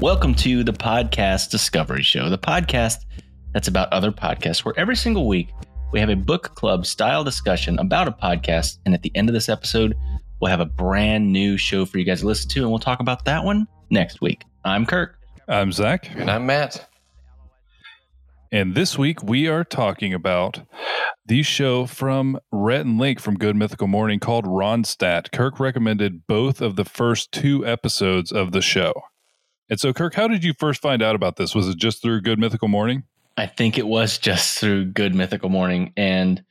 Welcome to the Podcast Discovery Show, the podcast that's about other podcasts, where every single week we have a book club style discussion about a podcast. And at the end of this episode, we'll have a brand new show for you guys to listen to, and we'll talk about that one next week. I'm Kirk. I'm Zach. And I'm Matt. And this week we are talking about the show from Rhett and Link from Good Mythical Morning called Ronstadt. Kirk recommended both of the first two episodes of the show. And so, Kirk, how did you first find out about this? Was it just through Good Mythical Morning? I think it was just through Good Mythical Morning. And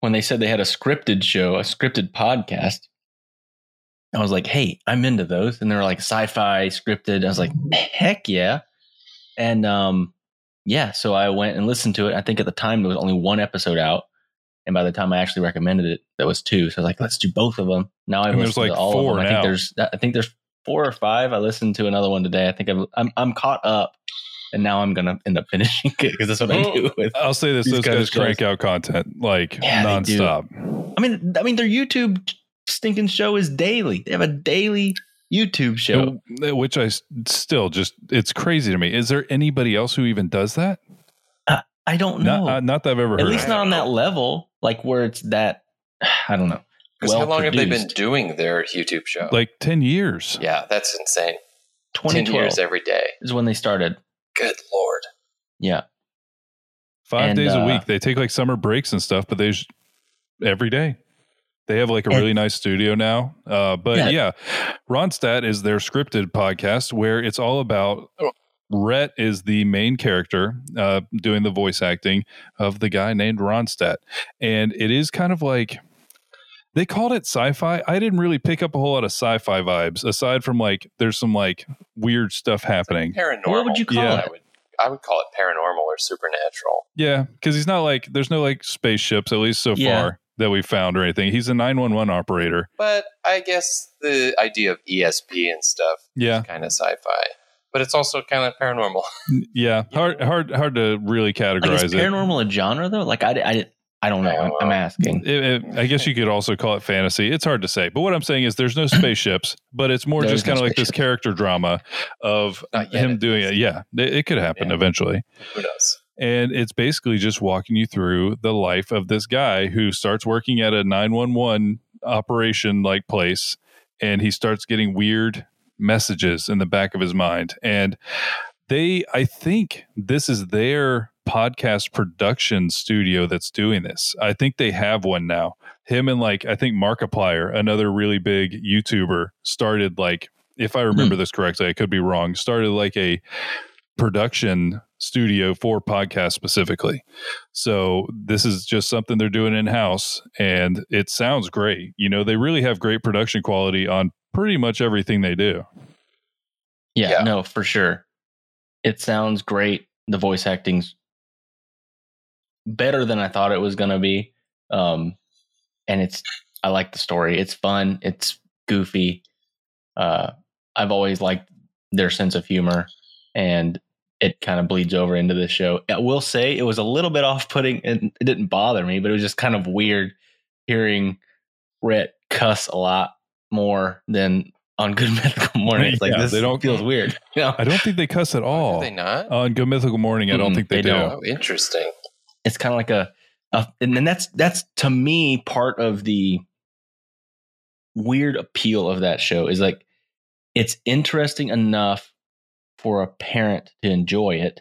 when they said they had a scripted show, a scripted podcast, I was like, hey, I'm into those. And they were like sci fi scripted. I was like, heck yeah. And um, yeah, so I went and listened to it. I think at the time there was only one episode out. And by the time I actually recommended it, there was two. So I was like, let's do both of them. Now I've listened like to all four of them. I think there's I think there's four or five. I listened to another one today. I think I'm I'm, I'm caught up, and now I'm gonna end up finishing it because that's what I do with. I'll say this: those guys crank out content like Yeah, nonstop. I mean, I mean, their YouTube stinking show is daily. They have a daily YouTube show. Uh, Which I still just it's crazy to me. Is there anybody else who even does that? I don't know. Not, uh, not that I've ever heard. At least of. not on that level, like where it's that. I don't know. Because how long have they been doing their YouTube show? like ten years. yeah, that's insane. 10 years every day. is when they started. Good lord. Yeah, Five And, days a uh, week. They take like summer breaks and stuff, but they just, every day. They have like a really nice studio now. Uh, but Yeah. yeah. Ronstadt is their scripted podcast where it's all about Rhett is the main character uh, doing the voice acting of the guy named Ronstadt. And it is kind of like they called it sci-fi. I didn't really pick up a whole lot of sci-fi vibes aside from like there's some like weird stuff happening. Paranormal. What would you call Yeah. it? I would, I would call it paranormal or supernatural. Yeah, because he's not like there's no like spaceships at least so Yeah. far that we found or anything. He's a nine one one operator. But I guess the idea of ESP and stuff Yeah, kind of sci-fi. But it's also kind of paranormal. yeah. Hard hard hard to really like categorize is it. paranormal a genre though? Like I, I, I don't know. I'm, I'm asking. It- it- I guess you could also call it fantasy. It's hard to say, but what I'm saying is there's no spaceships, but it's more just no kind of like this character drama of him at doing least. it. Yeah, it, it could happen Yeah. eventually. Who knows? And it's basically just walking you through the life of this guy who starts working at a 911 operation like place and he starts getting weird messages in the back of his mind. And they, I think this is their podcast production studio that's doing this. I think they have one now. Him and like, I think Markiplier, another really big YouTuber, started like, if I remember hmm. this correctly, I could be wrong, started like a production studio for podcasts specifically. So this is just something they're doing in house and it sounds great. You know, they really have great production quality on pretty much everything they do. Yeah, Yeah. no, for sure. It sounds great. The voice acting's better than I thought it was gonna be. Um, and it's I like the story. It's fun. It's goofy. Uh, I've always liked their sense of humor, and it kind of bleeds over into this show. I will say it was a little bit off-putting, and it didn't bother me, but it was just kind of weird hearing Rhett cuss a lot more than on Good Mythical Morning. It's like Yeah, this they don't- feels weird. You know? I don't think they cuss at Do all. they not? On Good Mythical Morning, I don't Mm-mm, think they, they do. don't. oh, interesting. It's kind of like a, a and then that's that's to me part of the weird appeal of that show is like it's interesting enough for a parent to enjoy it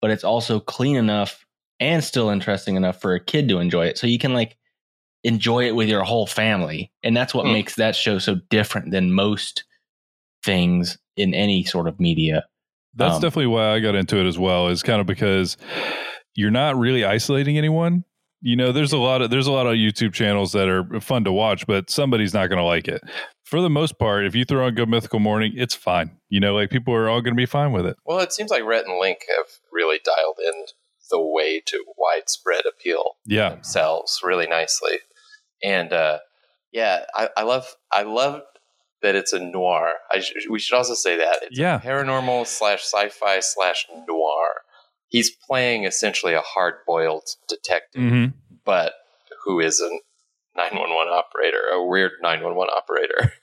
but it's also clean enough and still interesting enough for a kid to enjoy it so you can like enjoy it with your whole family and that's what Hmm. makes that show so different than most things in any sort of media That's Um, definitely why I got into it as well. Is kind of because you're not really isolating anyone. You know, there's a lot of there's a lot of YouTube channels that are fun to watch, but somebody's not going to like it. For the most part, if you throw on Good Mythical Morning, it's fine. You know, like people are all going to be fine with it. Well, it seems like Rhett and Link have really dialed in the way to widespread appeal Yeah, themselves really nicely. And uh, yeah, I, I love I love that it's a noir. I sh- we should also say that it's Yeah. paranormal slash sci-fi slash noir. He's playing essentially a hard-boiled detective, hmm but who is a 911 operator, a weird 911 operator.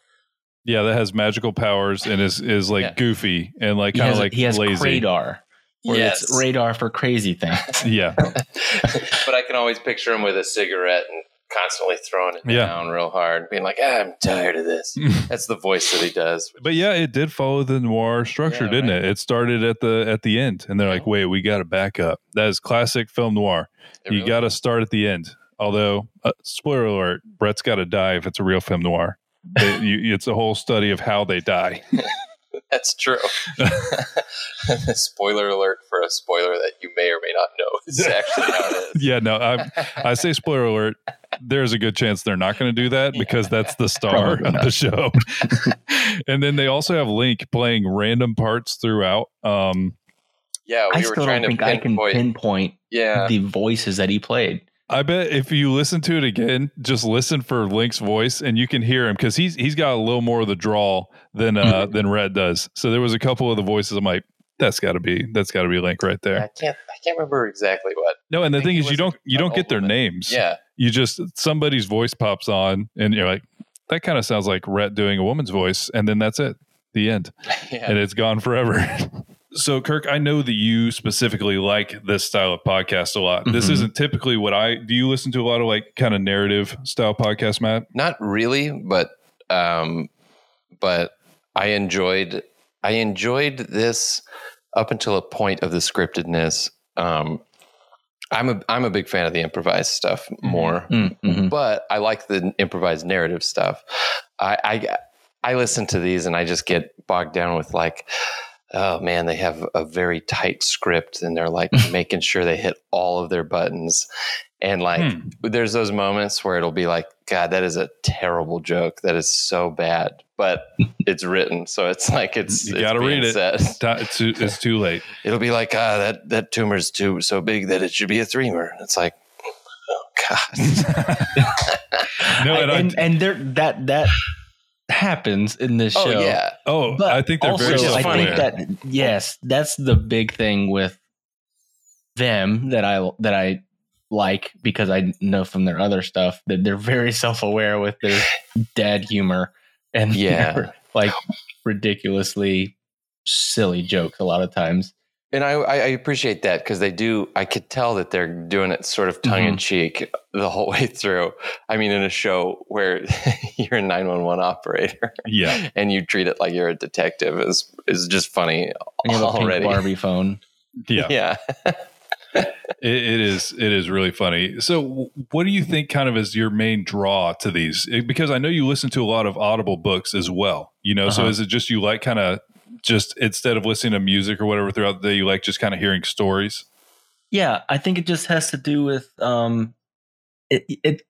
Yeah, that has magical powers and is is like Yeah. goofy and like kind of like he has lazy. radar. Where Yes. it's radar for crazy things. Yeah, but I can always picture him with a cigarette and constantly throwing it Yeah. down real hard, being like, ah, "I'm tired of this." That's the voice that he does. but yeah, it did follow the noir structure, Yeah, didn't right. it? It started at the at the end, and they're like, "Wait, we got to back up." That is classic film noir. It you really- got to start at the end. Although, uh, spoiler alert, Rhett's got to die if it's a real film noir. It- you- it's a whole study of how they die. That's true. spoiler alert for a spoiler that you may or may not know is actually how it is. yeah, no, I, I say spoiler alert. There's a good chance they're not going to do that because that's the star of the show. and then they also have Link playing random parts throughout. Um, Yeah, we I were still trying don't to think I can pinpoint. pinpoint yeah, the voices that he played. I bet if you listen to it again, just listen for Link's voice, and you can hear him because he's he's got a little more of the drawl than uh, than Rhett does. So there was a couple of the voices. I'm like, that's got to be that's got to be Link right there. I can't. I can't remember exactly what. No, and the thing is, you don't you don't get their woman. names. Yeah, you just somebody's voice pops on, and you're like, that kind of sounds like Rhett doing a woman's voice, and then that's it, the end, yeah. and it's gone forever. so, Kirk, I know that you specifically like this style of podcast a lot. This Mhm. isn't typically what I do. You listen to a lot of like kind of narrative style podcast Matt? Not really, but um, but I enjoyed I enjoyed this up until a point of the scriptedness. Um, I'm a I'm a big fan of the improvised stuff more, Mm-hmm. but I like the improvised narrative stuff. I, I I listen to these and I just get bogged down with like, oh man, they have a very tight script and they're like making sure they hit all of their buttons. And like, Hmm. there's those moments where it'll be like, God, that is a terrible joke. That is so bad, but it's written, so it's like it's You it's gotta read it. said. It's too, it's too late. It'll be like, ah, that that tumor's too so big that it should be a threemer. It's like, oh God. No, and, I- and and there that that happens in this oh show. yeah. oh, But I think they're also, very just I think that yes, that's the big thing with them that I that I like because I know from their other stuff that they're very self aware with their dad humor and Yeah. like ridiculously silly jokes a lot of times. And I, I I appreciate that because they do. I could tell that they're doing it sort of tongue in mm-hmm. cheek the whole way through. I mean, in a show where you're a nine one one operator yeah. and you treat it like you're a detective is is just funny And have a pink already. Barbie phone. Yeah. Yeah, It, it is. It is really funny. So, what do you think kind of is your main draw to these? Because I know you listen to a lot of Audible books as well. You know, so Uh-huh. is it just you like kind of just instead of listening to music or whatever throughout the day, you like just kind of hearing stories? Yeah, I think it just has to do with um it it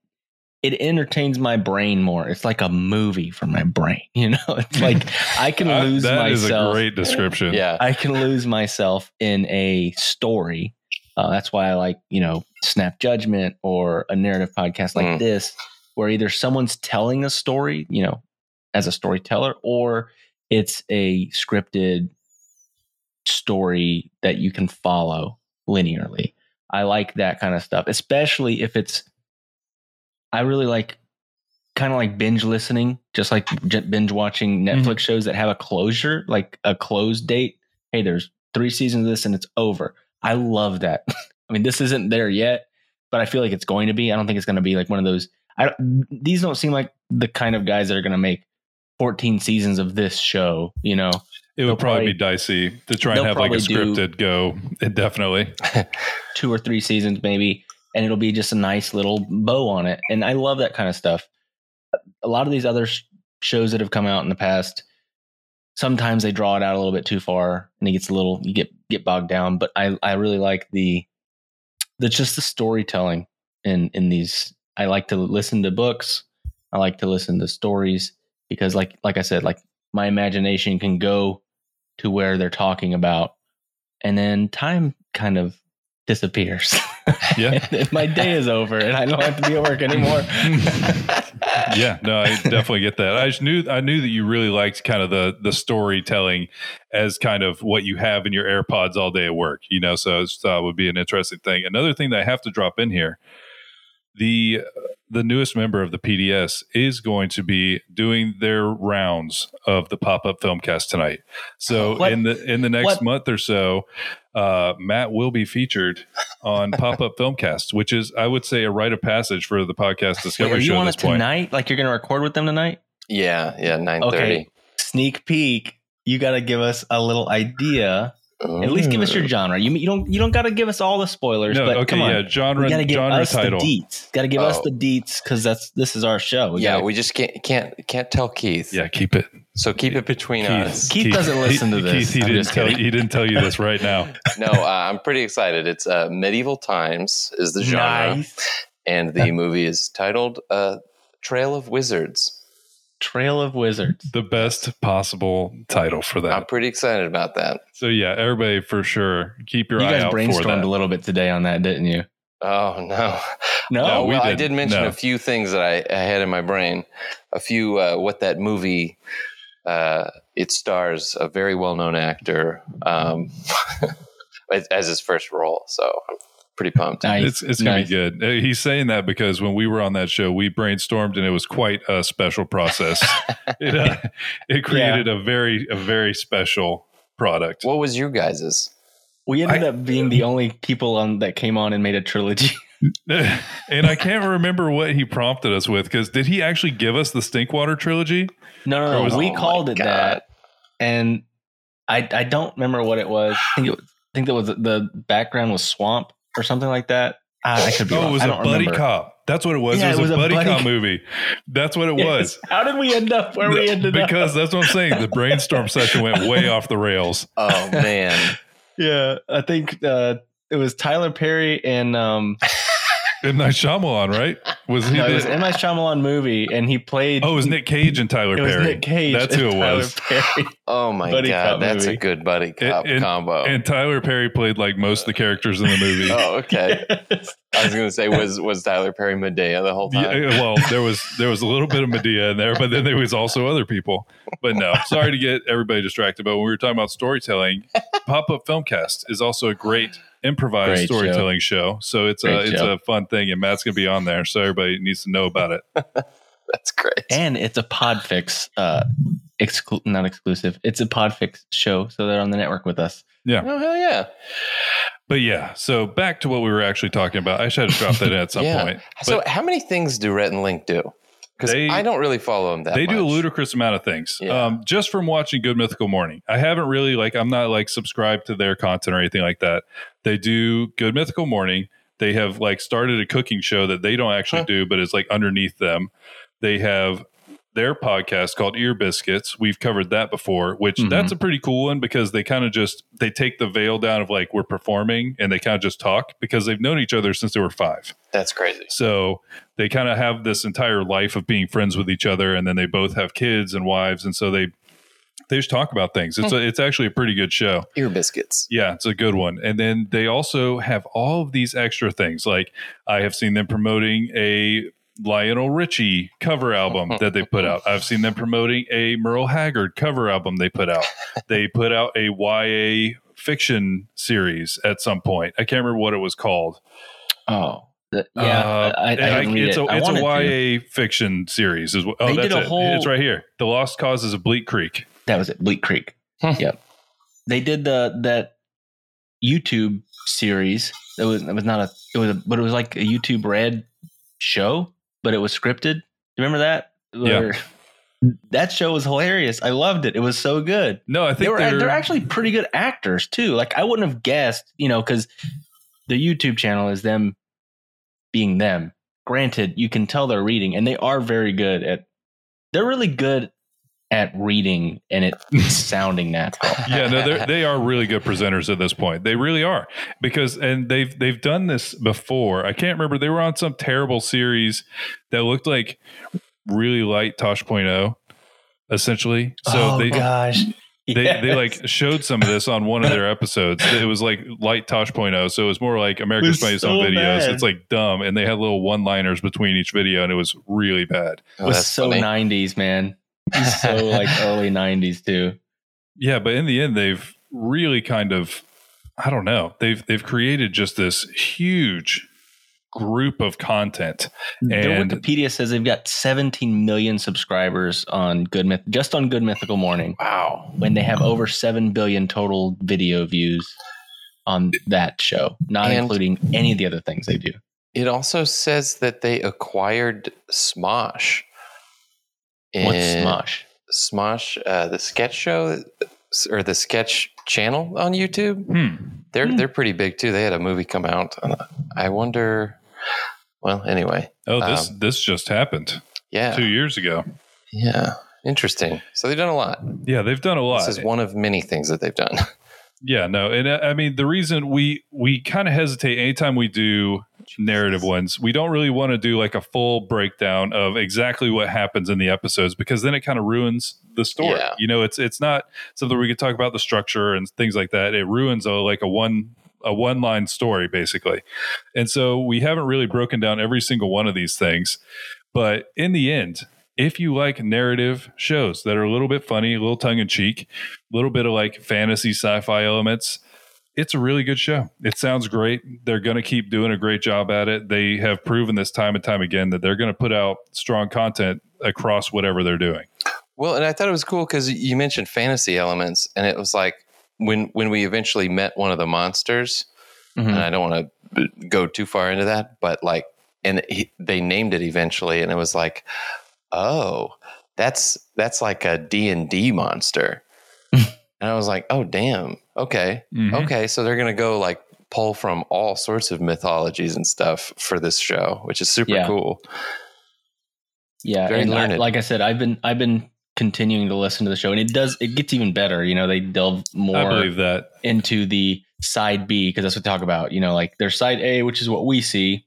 it entertains my brain more. It's like a movie for my brain, you know? It's like I can Uh, lose that is myself. a great description. yeah. I can lose myself in a story. Uh, that's why I like, you know, Snap Judgment or a narrative podcast like Mm. this, where either someone's telling a story, you know, as a storyteller, or it's a scripted story that you can follow linearly. I like that kind of stuff, especially if it's, I really like kind of like binge listening, just like binge watching Netflix shows that have a closure, like a close date. Hey, there's three seasons of this and it's over. I love that. I mean, this isn't there yet, but I feel like it's going to be. I don't think it's going to be like one of those. I don't, these don't seem like the kind of guys that are going to make 14 seasons of this show. You know, It would probably, probably- be dicey to try and have like a scripted go. Definitely. two or three seasons maybe, and it'll be just a nice little bow on it. And I love that kind of stuff. A lot of these other sh- shows that have come out in the past, sometimes they draw it out a little bit too far, and it gets a little you get get bogged down. But I I really like the the just the storytelling in in these. I like to listen to books. I like to listen to stories because, like like I said, like my imagination can go to where they're talking about, and then time kind of disappears. Yeah. my day is over, and I don't have to be at work anymore. yeah, no, I definitely get that. I just knew I knew that you really liked kind of the the storytelling as kind of what you have in your AirPods all day at work. You know, so I just thought it would be an interesting thing. Another thing that I have to drop in here. The the newest member of the PDS is going to be doing their rounds of the pop up filmcast tonight. So What? in the in the next What? month or so, uh, Matt will be featured on pop up filmcast, which is I would say a rite of passage for the podcast Wait, discovery are you show on at it this point. tonight? Like you're going to record with them tonight? Yeah, yeah, nine thirty. Okay. Sneak peek. You got to give us a little idea. At least give us your genre. You you don't you don't got to give us all the spoilers. No, but okay, come on. yeah, genre you got to give genre us title. the deets. Got to give us Oh. the deets because that's this is our show. We Yeah, gotta- we just can't can't can't tell Keith. Yeah, keep it. So keep it between Keith, us. Keith doesn't listen to this. Keith, he I'm didn't tell kidding. he didn't tell you this right now. No, uh, I'm pretty excited. It's uh, medieval times is the genre, nice. and the movie is titled uh, "Trail of Wizards." Trail of Wizards. The best possible title for that. I'm pretty excited about that. So yeah, everybody for sure keep your You eye guys out for brainstormed that. a little bit today on that, didn't you? Oh no! No, No, well, I didn't. mention No. a few things that I, I had in my brain. A few uh, what that movie. Uh, it stars a very well-known actor um, as, as his first role, so I'm pretty pumped. nice. It's it's gonna Nice. be good. He's saying that because when we were on that show, we brainstormed and it was quite a special process. it uh, it created a very a very special product. What was your guys's? We ended I- up being the only people on that came on and made a trilogy. and I can't remember what he prompted us with because did he actually give us the Stinkwater trilogy? No, no, no. was- we Oh called it God. that, and I I don't remember what it was. I think it was, I think that was the background was swamp or something like that. I, I could be Oh, wrong. it was I a don't buddy remember. cop. That's what it was. Yeah, it was, a, buddy, cop movie. That's what it was. How did we end up where we ended because up? Because that's what I'm saying. The brainstorm session went way off the rails. Oh man, Yeah, I think uh, it was Tyler Perry and um, M. Night Shyamalan, right? Was he? no, it was M. Night Shyamalan movie, and he played. oh, it was Nick Cage and Tyler it was Nick Cage. That's who it Tyler was. Perry. oh my Buddy god, that's movie. a good buddy cop And- combo. And Tyler Perry played like most of the characters in the movie. oh, okay. Yes. I was gonna say was was Tyler Perry Madea the whole Yeah, time? well, there was there was a little bit of Madea in there, but then there was also other people. But no, sorry to get everybody distracted. But when we were talking about storytelling, Pop Up Filmcast is also a great improvised Great storytelling show. So it's a it's show. a fun thing, and Matt's gonna be on there, so everybody needs to know about it. That's great. and it's a Podfix, uh, exclu- not exclusive. It's a Podfix show, so they're on the network with us. Yeah, Oh hell yeah! but yeah. So back to what we were actually talking about. I should have dropped that in at some Yeah. point. So But how many things do Rhett and Link do? Because I don't really follow them that they much. do a ludicrous amount of things Yeah. um, just from watching good mythical morning i haven't really like i'm not like subscribed to their content or anything like that they do good mythical morning they have like started a cooking show that they don't actually Huh. do but it's like underneath them they have their podcast called ear biscuits we've covered that before which Mhm. that's a pretty cool one because they kind of just they take the veil down of like we're performing and they kind of just talk because they've known each other since they were five That's crazy. so they kind of have this entire life of being friends with each other, and then they both have kids and wives, and so they they just talk about things. It's a, it's actually a pretty good show. Ear biscuits. Yeah, it's a good one. And then they also have all of these extra things. Like I have seen them promoting a Lionel Richie cover album that they put out. I've seen them promoting a Merle Haggard cover album they put out. They put out a YA fiction series at some point. I can't remember what it was called. Oh, th- yeah. Uh, I, I, read it's it. a I it's a to. YA fiction series. Is what, oh, They that's did a it. whole- It's right here. The Lost Causes of Bleak Creek. That was it. Bleak Creek. Hmm. yep. They did the that YouTube series. It was it was not a it was a, but it was like a YouTube Red show, but it was scripted. Do you remember that? Yeah. That show was hilarious. I loved it. It was so good. No, I They think were they're, they're actually pretty good actors too. Like I wouldn't have guessed, you know, because the YouTube channel is them being them. Granted, you can tell they're reading, and they are very good at. They're really good at reading and it sounding natural. yeah, no, they're, really good presenters at this point. They really are because, and they've they've done this before. I can't remember. They were on some terrible series that looked like really light Tosh.0, essentially. So oh they gosh, they they like showed some of this on one of their episodes. It was like light Tosh.0, so it was more like America's was Funniest so Home Videos. bad. It's like dumb, and they had little one liners between each video, and it was really bad. Oh, it was oh, so funny. '90s, man. So like early '90s too. Yeah, but in the end, they've really kind of, I don't know, they've they've created just this huge group of content. Their And Wikipedia says they've got 17 million subscribers on Good Myth, just on Good Mythical Morning, Wow. when they have over 7 billion total video views on that show, not And- including any of the other things they do. It also says that they acquired Smosh. What's Smosh? Smosh, uh, the sketch show or the sketch channel on YouTube. hmm, They're Hmm. they're pretty big too. They had a movie come out. I wonder. Well, anyway, oh, this Um, this just happened yeah, two years ago. yeah, interesting. So they've done a lot. Yeah, they've done a lot. This is one of many things that they've done. Yeah, no, and uh, I mean the reason we we kind of hesitate anytime we do narrative ones, we don't really want to do like a full breakdown of exactly what happens in the episodes because then it kind of ruins the story. Yeah. You know, it's it's not something we could talk about the structure and things like that. It ruins a like a one a one line story basically, and so we haven't really broken down every single one of these things. But in the end, if you like narrative shows that are a little bit funny, a little tongue in cheek, a little bit of like fantasy sci-fi elements, it's a really good show. It sounds great. They're going to keep doing a great job at it. They have proven this time and time again that they're going to put out strong content across whatever they're doing. Well, and I thought it was cool because you mentioned fantasy elements, and it was like when when we eventually met one of the monsters. Mhm. And I don't want to go too far into that, but like, and he, they named it eventually, and it was like, oh, that's that's like a D and D monster. And I was like, oh, damn, okay, Mhm. okay, so they're gonna go like pull from all sorts of mythologies and stuff for this show, which is super Yeah. cool. Yeah, Very and I- learned. like I said, I've been I've been continuing to listen to the show, and it does it gets even better. You know, they delve I more believe that. into the side B because that's what they talk about. You know, like there's side A, which is what we see,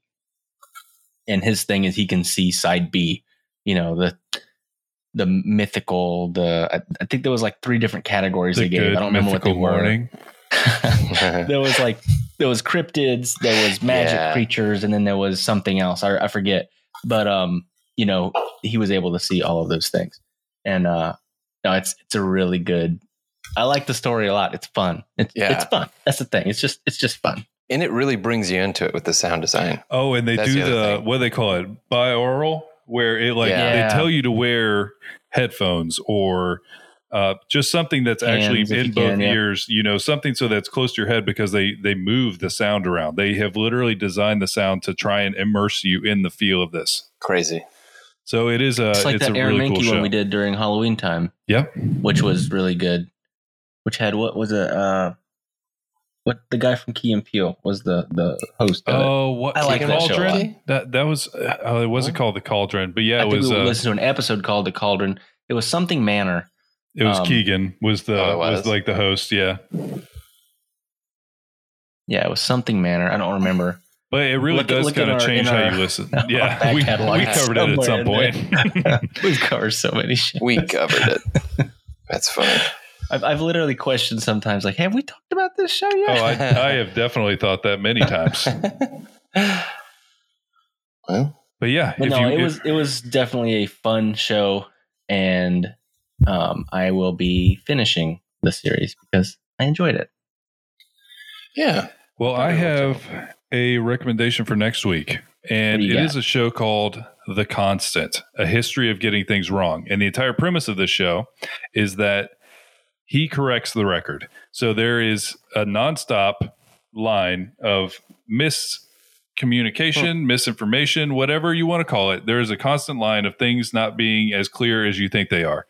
and his thing is he can see side B. You know, the the mythical, the I, I think there was like three different categories The they gave. I don't remember what they mythical were. there was like there was cryptids, there was magic Yeah. creatures, and then there was something else. I, I forget, but um, you know, he was able to see all of those things, and uh, no, it's it's a really good. I like the story a lot. It's fun. It's Yeah. it's fun. That's the thing. It's just it's just fun. and it really brings you into it with the sound design. Oh, and they That's do the the, what do they call it binaural, where it like Yeah. they tell you to wear headphones or uh, just something that's actually Hands, if in you both can, yeah. ears. You know, something so that's close to your head because they they move the sound around. They have literally designed the sound to try and immerse you in the feel of this. Crazy. So it is a It's like it's that a Aaron really Mahnke show. one we did during Halloween time, Yep. which was really good. Which had what was it? Uh, what the guy from Key and Peele was the the host of. Oh, what I like the that show cauldron? That that was uh, oh, it wasn't called the cauldron, but yeah, I it think was we uh, listened to an episode called The Cauldron. It was something Manor. it was um, Keegan was the Oh, was. was? like the host. Yeah, Yeah, it was something Manor. I don't remember. but it really Look does look kind of our- change in how our- you listen. Yeah, back we, catalog we covered it at some point. We've covered so many shit. We covered it. That's funny. I've, I've literally questioned sometimes, like, have we talked about this show yet? Oh, I, I have definitely thought that many times. well, But yeah, but no, you, it if- was it was definitely a fun show, and um, I will be finishing the series because I enjoyed it. yeah. well, I Very have a recommendation for next week, and What do it you is a show called The Constant: A History of Getting Things Wrong. And the entire premise of this show is that he corrects the record. So there is a nonstop line of miscommunication, hmm. misinformation, whatever you want to call it. There is a constant line of things not being as clear as you think they are.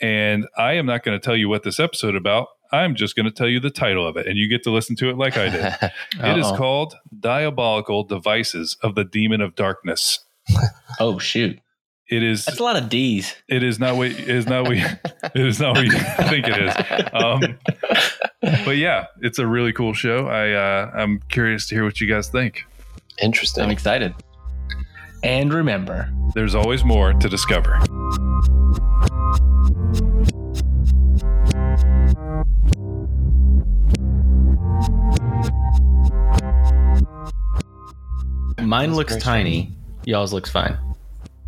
And I am not going to tell you what this episode about. I'm just going to tell you the title of it, and you get to listen to it like I did. It is called Diabolical Devices of the Demon of Darkness. Oh shoot, It is that's a lot of D's. it is not what it is not what it is not what you think it is. Um, but yeah, it's a really cool show. I uh, I'm curious to hear what you guys think. Interesting. I'm excited. And remember, There's always more to discover. mine That's looks great. tiny. Y'all's looks fine.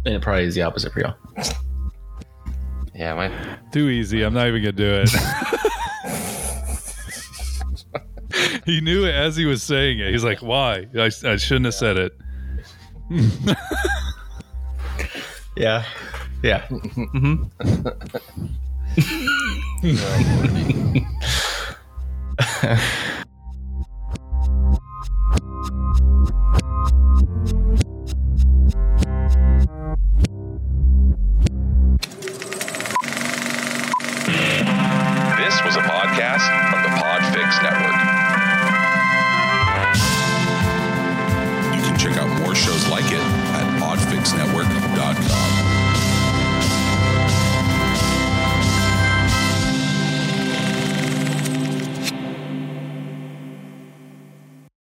And it probably is the opposite for y'all. yeah, my Too easy. I'm not even gonna do it. he knew it as he was saying it. He's like, "Why? I, I shouldn't have said it." Yeah. Yeah. hmm